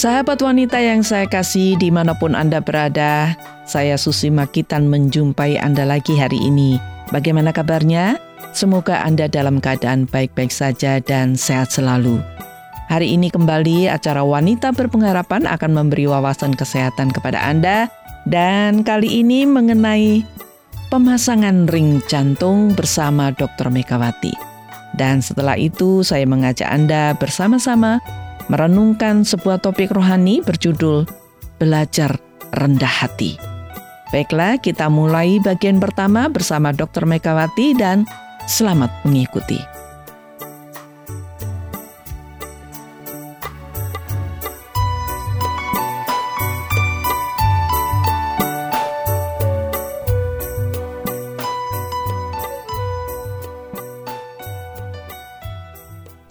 Sahabat wanita yang saya kasih di mana pun Anda berada, saya Susi Makitan menjumpai Anda lagi hari ini. Bagaimana kabarnya? Semoga Anda dalam keadaan baik-baik saja dan sehat selalu. Hari ini kembali acara Wanita Berpengharapan akan memberi wawasan kesehatan kepada Anda dan kali ini mengenai pemasangan ring jantung bersama Dr. Megawati. Dan setelah itu saya mengajak Anda bersama-sama merenungkan sebuah topik rohani berjudul Belajar Rendah Hati. Baiklah, kita mulai bagian pertama bersama Dr. Megawati dan selamat mengikuti.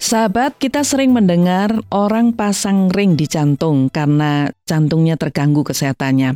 Sahabat, kita sering mendengar orang pasang ring di jantung karena jantungnya terganggu kesehatannya.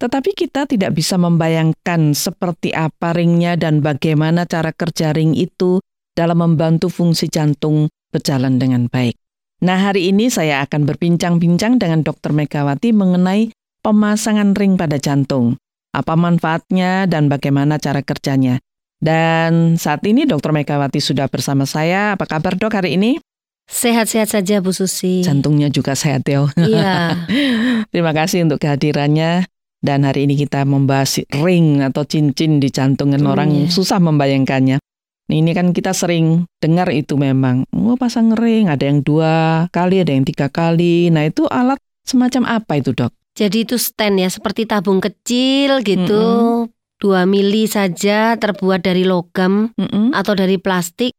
Tetapi kita tidak bisa membayangkan seperti apa ringnya dan bagaimana cara kerja ring itu dalam membantu fungsi jantung berjalan dengan baik. Nah, hari ini saya akan berbincang-bincang dengan Dr. Megawati mengenai pemasangan ring pada jantung. Apa manfaatnya dan bagaimana cara kerjanya. Dan saat ini Dokter Megawati sudah bersama saya. Apa kabar dok hari ini? Sehat-sehat saja Bu Susi. Jantungnya juga sehat ya. Iya. Terima kasih untuk kehadirannya. Dan hari ini kita membahas ring atau cincin di jantung kan orang iya. susah membayangkannya. Nah, ini kan kita sering dengar itu memang, oh pasang ring, ada yang dua kali, ada yang tiga kali. Nah itu alat semacam apa itu dok? Jadi itu stand ya, seperti tabung kecil gitu. Mm -hmm 2 mili saja terbuat dari logam mm -mm. atau dari plastik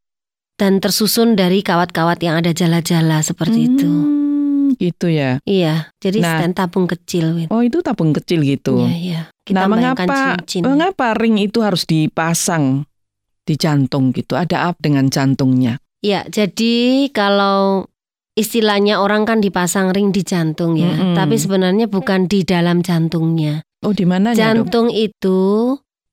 dan tersusun dari kawat-kawat yang ada jala-jala seperti mm, itu. Gitu ya. Iya, jadi nah, stand tabung kecil. Oh, itu tabung kecil gitu. Iya, iya. Kita nah, mengapa cincin. mengapa ring itu harus dipasang di jantung gitu? Ada apa dengan jantungnya? Iya, jadi kalau istilahnya orang kan dipasang ring di jantung ya, mm -hmm. tapi sebenarnya bukan di dalam jantungnya. Oh, di mana? Jantung dong? itu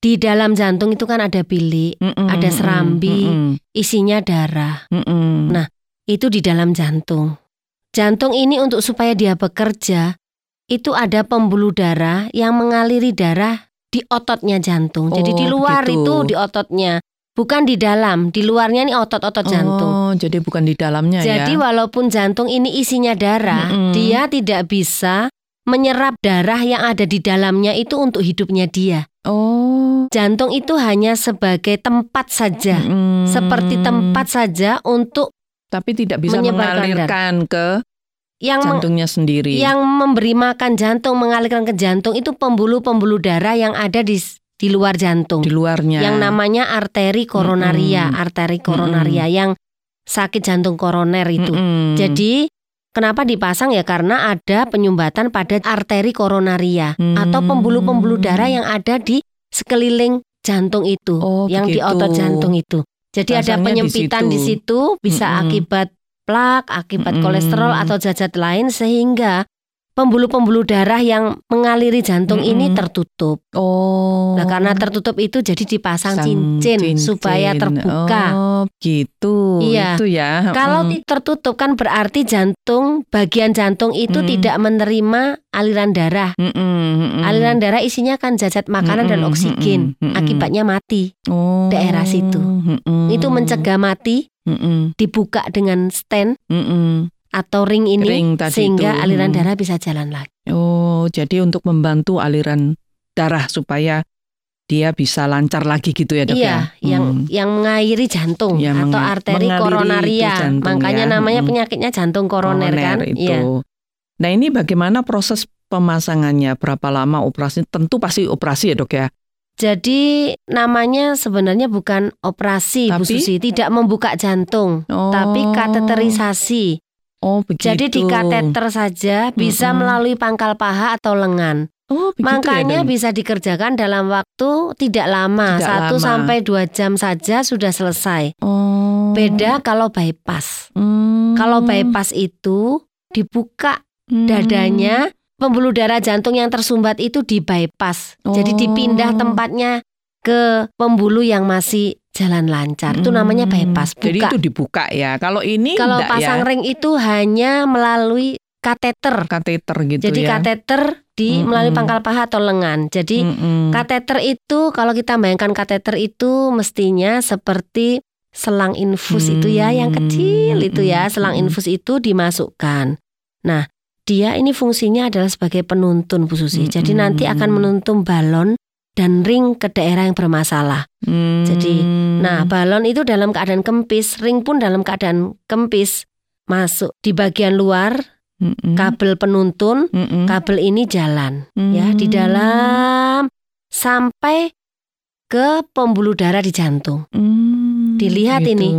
di dalam jantung itu kan ada bilik, mm -mm, ada serambi, mm -mm. isinya darah. Mm -mm. Nah, itu di dalam jantung. Jantung ini untuk supaya dia bekerja, itu ada pembuluh darah yang mengaliri darah di ototnya jantung. Oh, jadi di luar begitu. itu di ototnya, bukan di dalam. Di luarnya ini otot-otot jantung. Oh, jadi bukan di dalamnya jadi, ya. Jadi walaupun jantung ini isinya darah, mm -mm. dia tidak bisa menyerap darah yang ada di dalamnya itu untuk hidupnya dia. Oh. Jantung itu hanya sebagai tempat saja, hmm. seperti tempat saja untuk tapi tidak bisa mengalirkan ke yang jantungnya sendiri. Yang memberi makan jantung, mengalirkan ke jantung itu pembuluh-pembuluh darah yang ada di di luar jantung. Di luarnya. Yang namanya arteri koronaria, -hmm. arteri koronaria -hmm. yang sakit jantung koroner itu. -hmm. Jadi Kenapa dipasang ya karena ada penyumbatan pada arteri koronaria hmm. atau pembuluh-pembuluh darah yang ada di sekeliling jantung itu, oh, yang begitu. di otot jantung itu. Jadi Pasangnya ada penyempitan di situ, di situ bisa hmm. akibat plak, akibat hmm. kolesterol atau zat lain sehingga pembuluh-pembuluh darah yang mengaliri jantung mm -hmm. ini tertutup. Oh. Nah, karena tertutup itu jadi dipasang cincin, cincin supaya terbuka. Oh, gitu. Iya. Itu ya. Kalau mm. tertutup kan berarti jantung, bagian jantung itu mm. tidak menerima aliran darah. Mm -mm. Aliran darah isinya kan zat makanan mm -mm. dan oksigen. Mm -mm. Akibatnya mati. Oh. Daerah situ. Mm -mm. Itu mencegah mati. Mm -mm. Dibuka dengan stand. Mm -mm atau ring ini ring sehingga itu. aliran hmm. darah bisa jalan lagi. Oh, jadi untuk membantu aliran darah supaya dia bisa lancar lagi gitu ya dok iya, ya? yang hmm. yang mengairi jantung ya, atau arteri koronaria. Jantung, Makanya ya. namanya hmm. penyakitnya jantung koroner, koroner kan? Itu. Iya. Nah ini bagaimana proses pemasangannya? Berapa lama operasi? Tentu pasti operasi ya dok ya? Jadi namanya sebenarnya bukan operasi tapi? Bu Susi, tidak membuka jantung, oh. tapi kateterisasi. Oh, begitu. Jadi di kateter saja bisa mm -hmm. melalui pangkal paha atau lengan. Oh, ya, Makanya ya, bisa dikerjakan dalam waktu tidak lama, satu sampai dua jam saja sudah selesai. Oh. Beda kalau bypass. Hmm. Kalau bypass itu dibuka hmm. dadanya, pembuluh darah jantung yang tersumbat itu di bypass. Oh. Jadi dipindah tempatnya ke pembuluh yang masih jalan lancar. Hmm. Itu namanya bypass buka. Jadi itu dibuka ya. Kalau ini Kalau pasang ya? ring itu hanya melalui kateter. Kateter gitu Jadi ya. kateter di Mm-mm. melalui pangkal paha atau lengan. Jadi Mm-mm. kateter itu kalau kita bayangkan kateter itu mestinya seperti selang infus itu ya yang Hmm, kecil itu ya. hmm, Selang hmm. infus itu dimasukkan. Nah, dia ini fungsinya adalah sebagai penuntun Bu Susi. Jadi Hmm. nanti akan menuntun balon dan ring ke daerah yang bermasalah. Hmm. Jadi, Nah, balon itu dalam keadaan kempis, ring pun dalam keadaan kempis. Masuk di bagian luar, Mm-mm. kabel penuntun, Mm-mm. kabel ini jalan ya di Hmm. dalam sampai ke pembuluh darah di jantung. Hmm, Dilihat gitu. ini.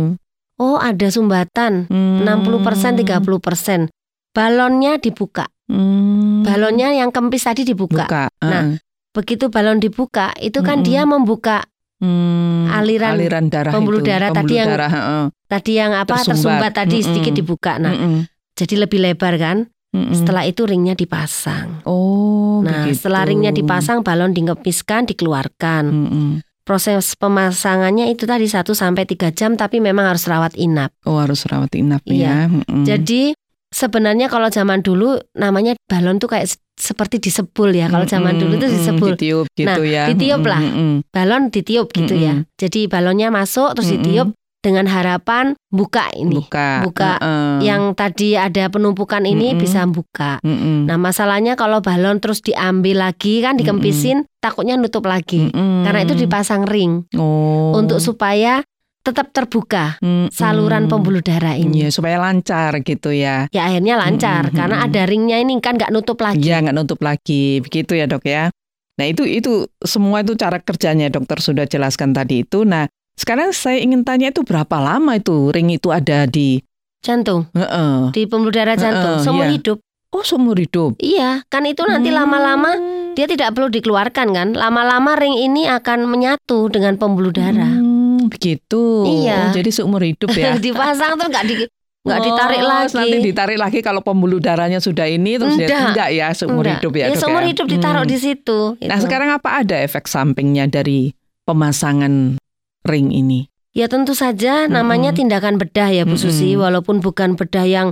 Oh, ada sumbatan Hmm. 60% 30%. Balonnya dibuka. Hmm. Balonnya yang kempis tadi dibuka. buka. Nah, Ah. Begitu balon dibuka, itu kan Mm-mm. dia membuka Hmm, aliran aliran darah pembuluh itu, darah tadi pembuluh yang darah, heeh. tadi yang apa Tersumbat. tersumbat, tadi Mm-mm. sedikit dibuka. Nah, Mm-mm. jadi lebih lebar kan? Mm-mm. Setelah itu ringnya dipasang. oh Nah, begitu. setelah ringnya dipasang, balon dikepiskan, dikeluarkan. Mm-mm. Proses pemasangannya itu tadi 1 sampai 3 jam tapi memang harus rawat inap. oh harus rawat inap Iya. ya Mm-mm. Jadi sebenarnya kalau zaman dulu namanya balon tuh kayak se- seperti disebul ya. Kalau zaman dulu tuh Mm-mm, disebul. ditiup gitu Nah, ya ditiup lah. Mm-mm. Balon ditiup gitu ya. Jadi balonnya masuk terus ditiup dengan harapan buka ini. buka Buka. Heeh. Yang tadi ada penumpukan ini Mm-mm. bisa buka. Mm-mm. Nah, masalahnya kalau balon terus diambil lagi kan dikempisin, takutnya nutup lagi. Mm-mm. Karena itu dipasang ring oh untuk supaya tetap terbuka Mm-mm. saluran pembuluh darah ini. Iya supaya lancar gitu ya Ya akhirnya lancar Mm-mm, karena ada ringnya ini kan nggak nutup lagi. Iya nggak nutup lagi begitu ya dok ya. Nah itu itu semua itu cara kerjanya dokter sudah jelaskan tadi itu. Nah sekarang saya ingin tanya itu berapa lama itu ring itu ada di Jantung Heeh. di pembuluh darah jantung Heeh, seumur iya. hidup. Oh seumur hidup. Iya, kan itu nanti lama-lama Hmm. dia tidak perlu dikeluarkan kan. Lama-lama ring ini akan menyatu dengan pembuluh darah. Hmm, begitu. Iya. Oh, jadi seumur hidup ya. Dipasang tuh nggak di nggak ditarik Oh, lagi. Nanti ditarik lagi kalau pembuluh darahnya sudah ini terus dia Enggak. enggak ya seumur Enggak. hidup ya. Ya, seumur ya? hidup ditaruh Hmm. di situ. Nah Itu. sekarang apa ada efek sampingnya dari pemasangan ring ini? Ya tentu saja namanya Mm-mm. tindakan bedah ya Bu Susi, Mm-mm. walaupun bukan bedah yang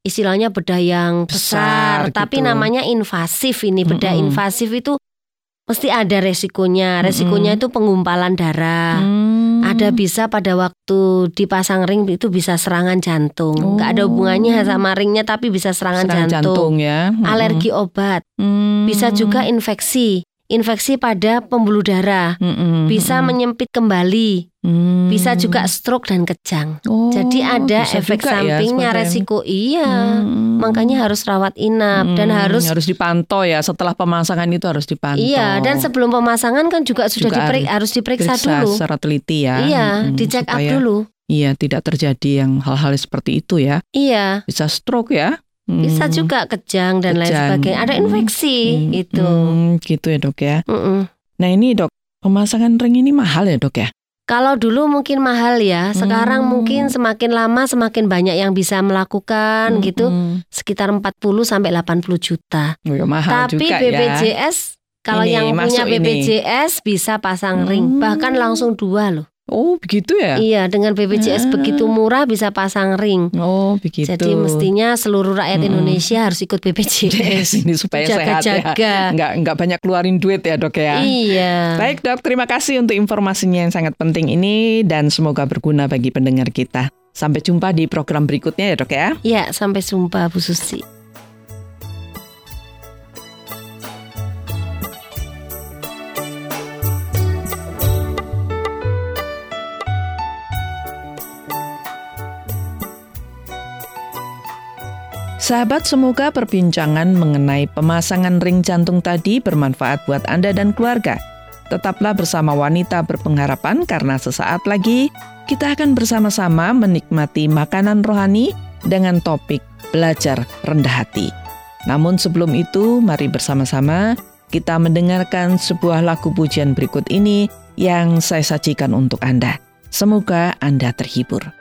istilahnya bedah yang besar, Besar tapi gitu. namanya invasif ini. Bedah Mm-mm. invasif itu mesti ada resikonya. Resikonya Mm-mm. itu penggumpalan darah. Hmm. Ada bisa pada waktu dipasang ring itu bisa serangan jantung. Oh. Nggak ada hubungannya sama ringnya tapi bisa serangan, Serangan jantung. ya. Mm-mm. Alergi obat, Hmm. bisa juga infeksi. Infeksi pada pembuluh darah, Mm-mm. bisa menyempit kembali, Hmm. bisa juga stroke dan kejang. Oh, Jadi ada efek ya, sampingnya, seperti- resiko iya. Hmm. Makanya harus rawat inap dan Hmm, harus harus dipantau ya setelah pemasangan itu harus dipantau. iya dan sebelum pemasangan kan juga sudah Juga diperik- harus diperiksa Periksa dulu. secara teliti ya. Iya, Mm-mm, dicek up dulu. Iya, tidak terjadi yang hal-hal seperti itu ya. Iya, Bisa stroke ya. Bisa Hmm. juga kejang dan lain Kejang. sebagainya. Ada Hmm. infeksi Hmm, itu. hmm, gitu ya dok ya. Mm-mm. Nah ini dok, pemasangan ring ini mahal ya dok ya? Kalau dulu mungkin mahal ya, sekarang Hmm. mungkin semakin lama semakin banyak yang bisa melakukan gitu, Mm-mm. sekitar 40 sampai 80 juta. Ya, mahal Tapi juga ya. BPJS kalau Ini, yang punya masuk ini. BPJS bisa pasang ring, Hmm. bahkan langsung dua loh. Oh begitu ya? Iya, dengan BPJS Ah. begitu murah bisa pasang ring. Oh begitu. Jadi mestinya seluruh rakyat Mm-mm. Indonesia harus ikut BPJS. ini supaya sehat ya. Jaga-jaga. Nggak nggak banyak keluarin duit ya dok ya. Iya. Baik dok, terima kasih untuk informasinya yang sangat penting ini dan semoga berguna bagi pendengar kita. Sampai jumpa di program berikutnya ya dok ya. Ya, sampai jumpa Bu Susi. Sahabat, semoga perbincangan mengenai pemasangan ring jantung tadi bermanfaat buat Anda dan keluarga. Tetaplah bersama wanita berpengharapan karena sesaat lagi kita akan bersama-sama menikmati makanan rohani dengan topik belajar rendah hati. Namun sebelum itu, mari bersama-sama kita mendengarkan sebuah lagu pujian berikut ini yang saya sajikan untuk Anda. Semoga Anda terhibur.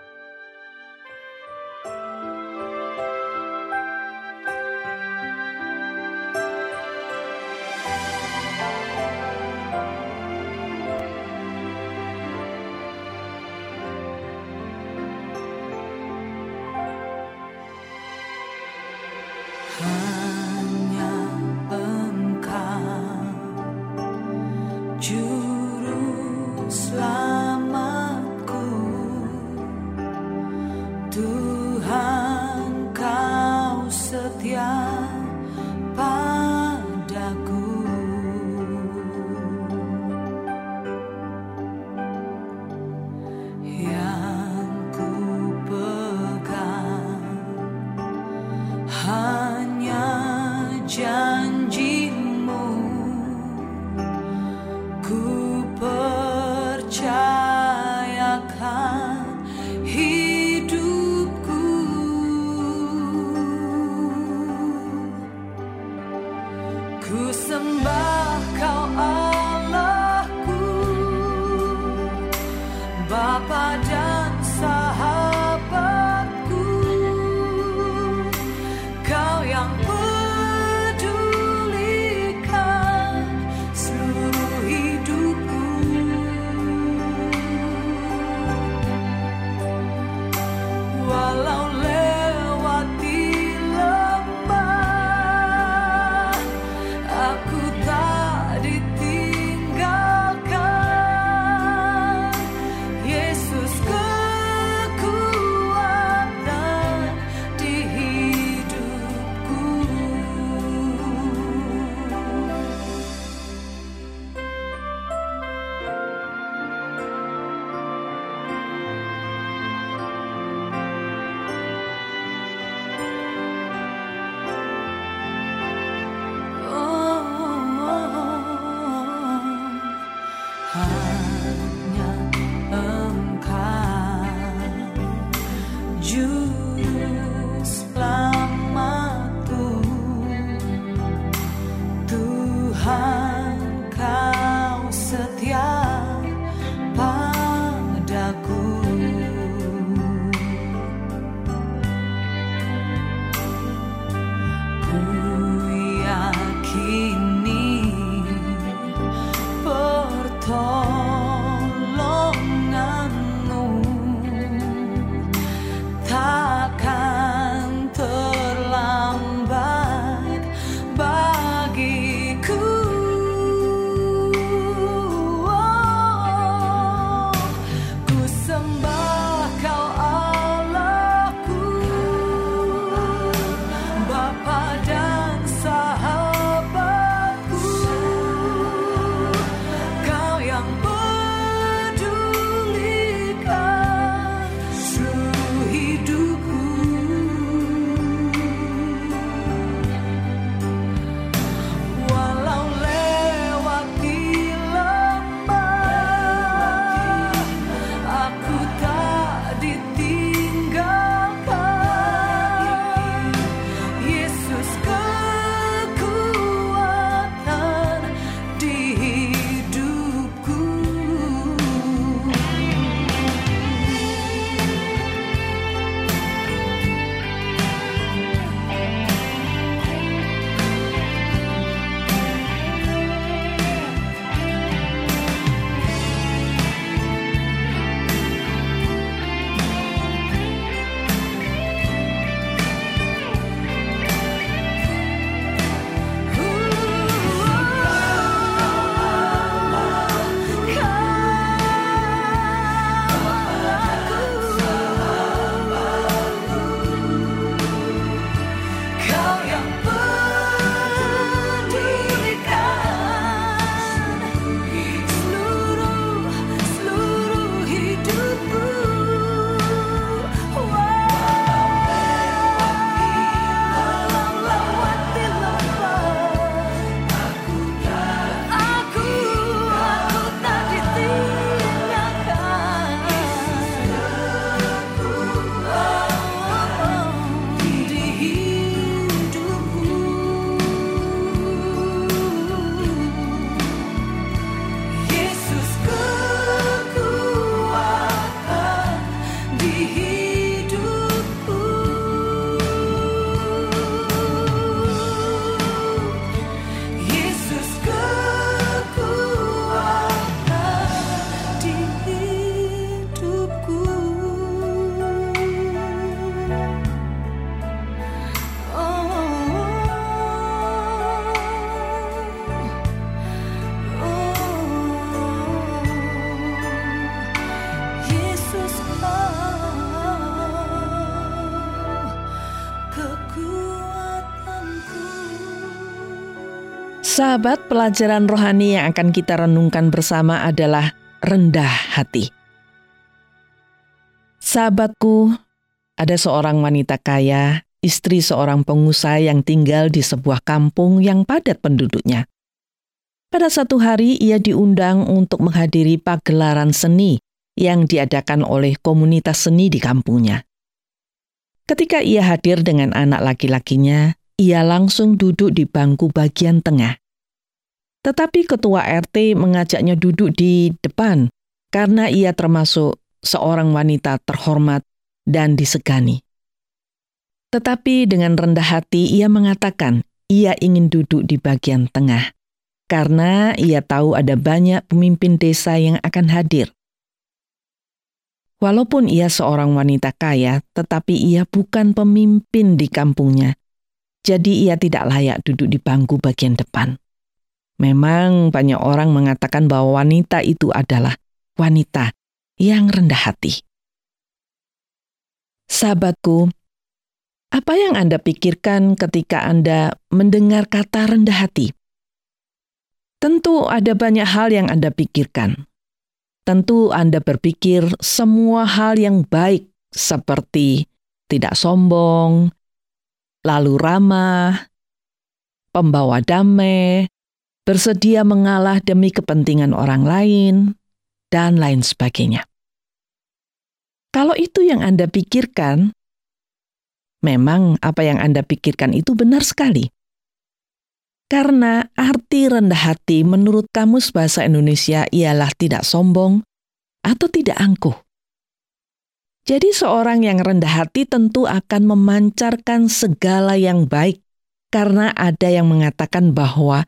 Sahabat, pelajaran rohani yang akan kita renungkan bersama adalah rendah hati. Sahabatku, ada seorang wanita kaya, istri seorang pengusaha yang tinggal di sebuah kampung yang padat penduduknya. Pada satu hari ia diundang untuk menghadiri pagelaran seni yang diadakan oleh komunitas seni di kampungnya. Ketika ia hadir dengan anak laki-lakinya, ia langsung duduk di bangku bagian tengah. Tetapi ketua RT mengajaknya duduk di depan karena ia termasuk seorang wanita terhormat dan disegani. Tetapi dengan rendah hati ia mengatakan ia ingin duduk di bagian tengah, karena ia tahu ada banyak pemimpin desa yang akan hadir. Walaupun ia seorang wanita kaya, tetapi ia bukan pemimpin di kampungnya. Jadi ia tidak layak duduk di bangku bagian depan. Memang banyak orang mengatakan bahwa wanita itu adalah wanita yang rendah hati. Sahabatku, apa yang Anda pikirkan ketika Anda mendengar kata rendah hati? Tentu ada banyak hal yang Anda pikirkan. Tentu Anda berpikir semua hal yang baik seperti tidak sombong, lalu ramah, pembawa damai, bersedia mengalah demi kepentingan orang lain, dan lain sebagainya. Kalau itu yang Anda pikirkan, memang apa yang Anda pikirkan itu benar sekali. Karena arti rendah hati menurut Kamus Bahasa Indonesia ialah tidak sombong atau tidak angkuh. Jadi seorang yang rendah hati tentu akan memancarkan segala yang baik karena ada yang mengatakan bahwa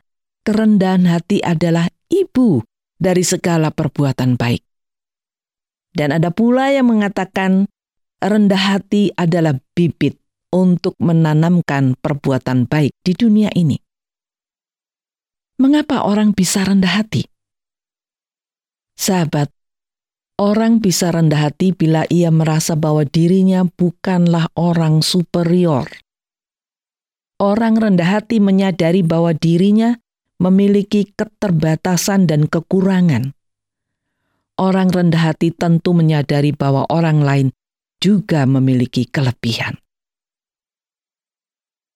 kerendahan hati adalah ibu dari segala perbuatan baik. Dan ada pula yang mengatakan rendah hati adalah bibit untuk menanamkan perbuatan baik di dunia ini. Mengapa orang bisa rendah hati? Sahabat, orang bisa rendah hati bila ia merasa bahwa dirinya bukanlah orang superior. Orang rendah hati menyadari bahwa dirinya memiliki keterbatasan dan kekurangan. Orang rendah hati tentu menyadari bahwa orang lain juga memiliki kelebihan.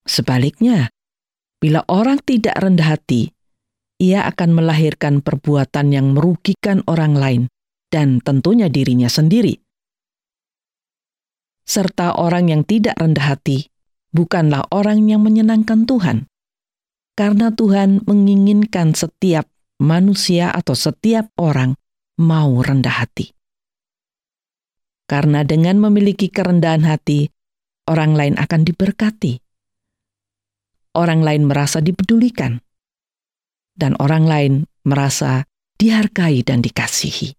Sebaliknya, bila orang tidak rendah hati, ia akan melahirkan perbuatan yang merugikan orang lain dan tentunya dirinya sendiri. Serta orang yang tidak rendah hati bukanlah orang yang menyenangkan Tuhan karena Tuhan menginginkan setiap manusia atau setiap orang mau rendah hati. Karena dengan memiliki kerendahan hati, orang lain akan diberkati. Orang lain merasa dipedulikan. Dan orang lain merasa dihargai dan dikasihi.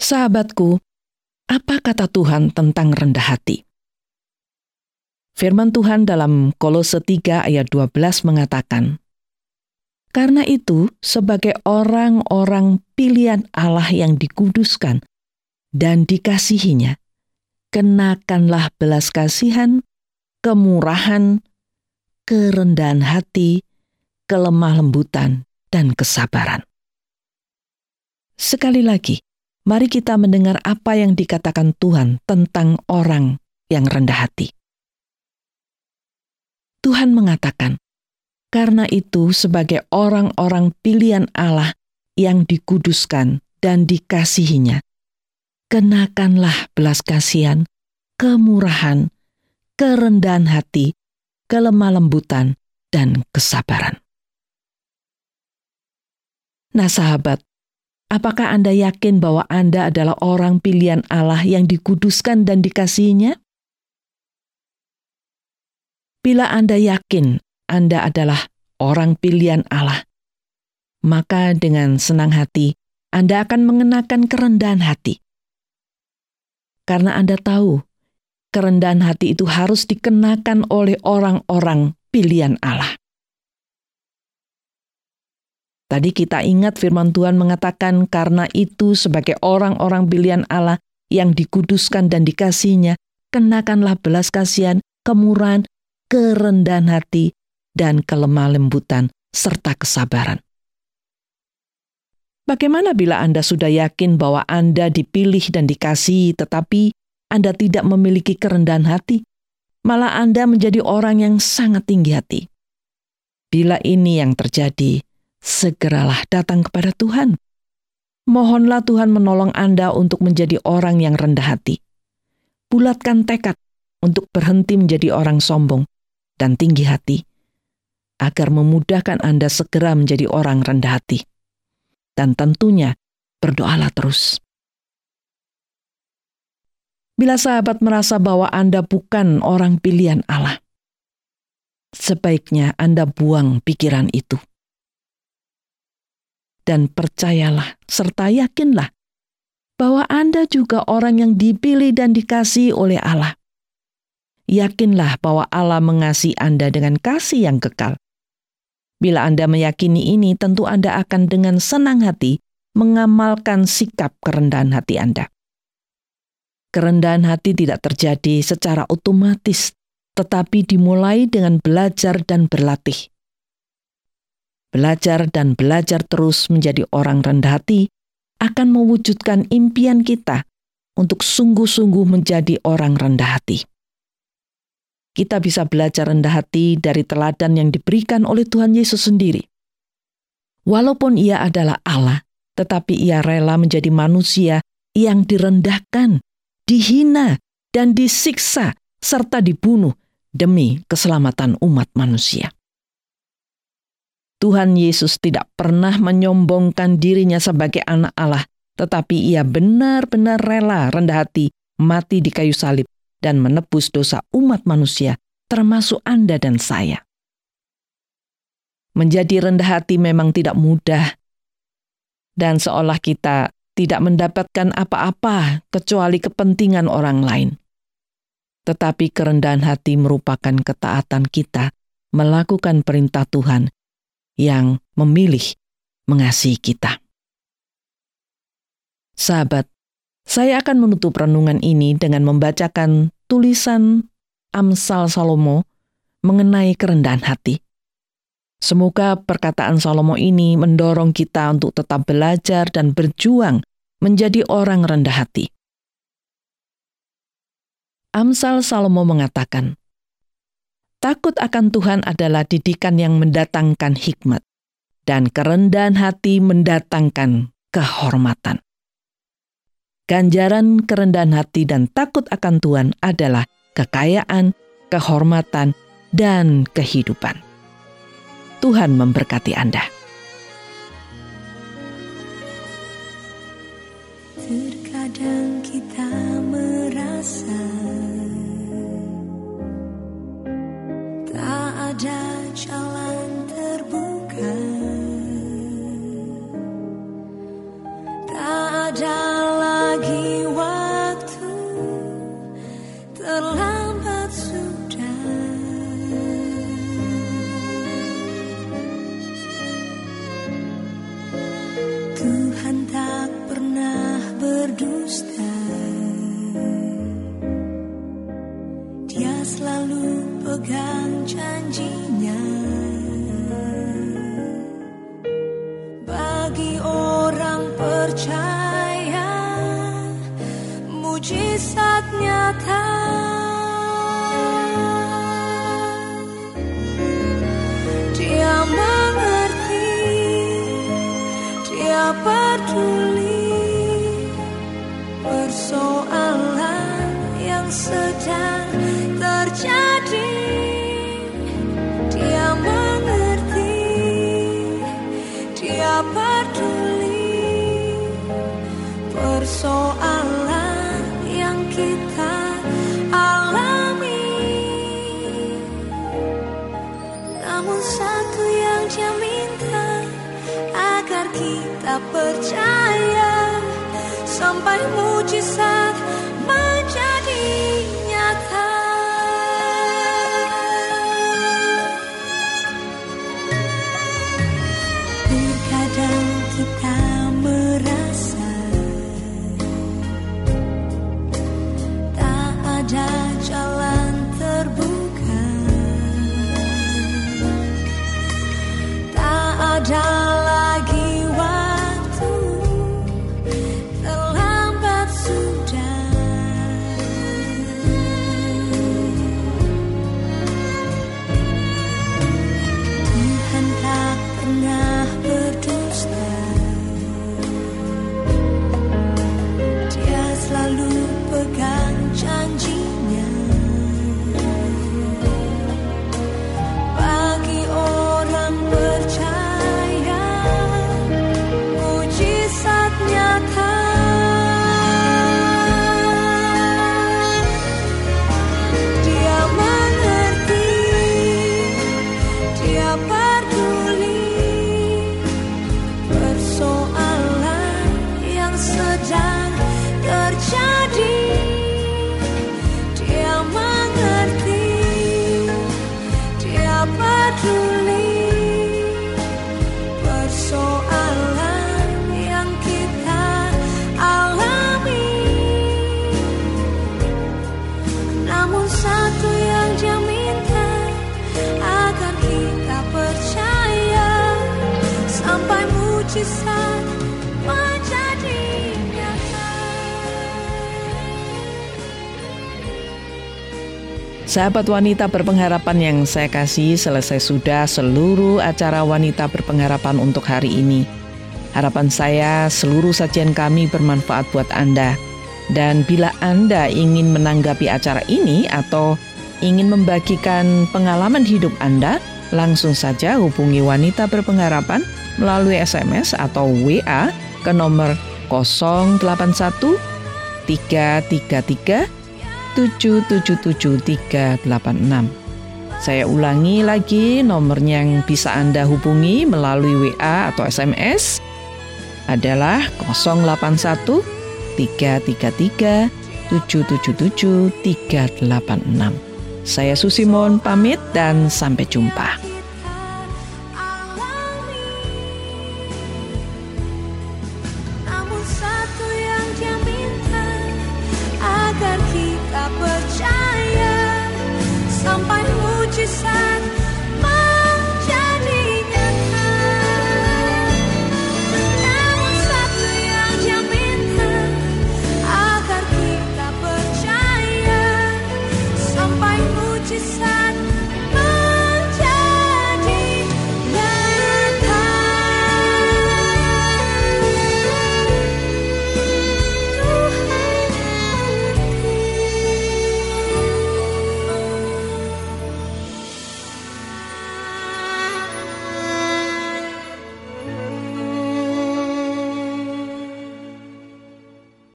Sahabatku, apa kata Tuhan tentang rendah hati? Firman Tuhan dalam Kolose 3 ayat 12 mengatakan, Karena itu, sebagai orang-orang pilihan Allah yang dikuduskan dan dikasihinya, kenakanlah belas kasihan, kemurahan, kerendahan hati, kelemah lembutan, dan kesabaran. Sekali lagi, mari kita mendengar apa yang dikatakan Tuhan tentang orang yang rendah hati. Tuhan mengatakan, "Karena itu, sebagai orang-orang pilihan Allah yang dikuduskan dan dikasihinya, kenakanlah belas kasihan, kemurahan, kerendahan hati, kelemah lembutan, dan kesabaran." Nah, sahabat, apakah Anda yakin bahwa Anda adalah orang pilihan Allah yang dikuduskan dan dikasihinya? Bila Anda yakin Anda adalah orang pilihan Allah, maka dengan senang hati Anda akan mengenakan kerendahan hati. Karena Anda tahu, kerendahan hati itu harus dikenakan oleh orang-orang pilihan Allah. Tadi kita ingat firman Tuhan mengatakan karena itu sebagai orang-orang pilihan Allah yang dikuduskan dan dikasihnya, kenakanlah belas kasihan, kemurahan, kerendahan hati, dan kelemah lembutan, serta kesabaran. Bagaimana bila Anda sudah yakin bahwa Anda dipilih dan dikasihi, tetapi Anda tidak memiliki kerendahan hati? Malah Anda menjadi orang yang sangat tinggi hati. Bila ini yang terjadi, segeralah datang kepada Tuhan. Mohonlah Tuhan menolong Anda untuk menjadi orang yang rendah hati. Bulatkan tekad untuk berhenti menjadi orang sombong dan tinggi hati, agar memudahkan Anda segera menjadi orang rendah hati. Dan tentunya berdoalah terus. Bila sahabat merasa bahwa Anda bukan orang pilihan Allah, sebaiknya Anda buang pikiran itu. Dan percayalah serta yakinlah bahwa Anda juga orang yang dipilih dan dikasihi oleh Allah. Yakinlah bahwa Allah mengasihi Anda dengan kasih yang kekal. Bila Anda meyakini ini, tentu Anda akan dengan senang hati mengamalkan sikap kerendahan hati Anda. Kerendahan hati tidak terjadi secara otomatis, tetapi dimulai dengan belajar dan berlatih. Belajar dan belajar terus menjadi orang rendah hati akan mewujudkan impian kita untuk sungguh-sungguh menjadi orang rendah hati. Kita bisa belajar rendah hati dari teladan yang diberikan oleh Tuhan Yesus sendiri. Walaupun Ia adalah Allah, tetapi Ia rela menjadi manusia yang direndahkan, dihina, dan disiksa serta dibunuh demi keselamatan umat manusia. Tuhan Yesus tidak pernah menyombongkan dirinya sebagai anak Allah, tetapi ia benar-benar rela rendah hati mati di kayu salib dan menebus dosa umat manusia, termasuk Anda dan saya. Menjadi rendah hati memang tidak mudah, dan seolah kita tidak mendapatkan apa-apa kecuali kepentingan orang lain. Tetapi kerendahan hati merupakan ketaatan kita melakukan perintah Tuhan yang memilih mengasihi kita. Sahabat, saya akan menutup renungan ini dengan membacakan tulisan Amsal Salomo mengenai kerendahan hati. Semoga perkataan Salomo ini mendorong kita untuk tetap belajar dan berjuang menjadi orang rendah hati. Amsal Salomo mengatakan, Takut akan Tuhan adalah didikan yang mendatangkan hikmat, dan kerendahan hati mendatangkan kehormatan. Ganjaran kerendahan hati dan takut akan Tuhan adalah kekayaan, kehormatan, dan kehidupan. Tuhan memberkati Anda. Terkadang kita merasa ada jalan terbuka Tak ada berdusta Dia selalu pegang janjinya kita percaya. Sampai mujizat Sahabat wanita berpengharapan yang saya kasih selesai sudah seluruh acara wanita berpengharapan untuk hari ini. Harapan saya seluruh sajian kami bermanfaat buat Anda. Dan bila Anda ingin menanggapi acara ini atau ingin membagikan pengalaman hidup Anda, langsung saja hubungi wanita berpengharapan melalui SMS atau WA ke nomor 081 333 777 Saya ulangi lagi nomornya yang bisa Anda hubungi melalui WA atau SMS adalah 081 333 777 386. Saya Susimon pamit dan sampai jumpa.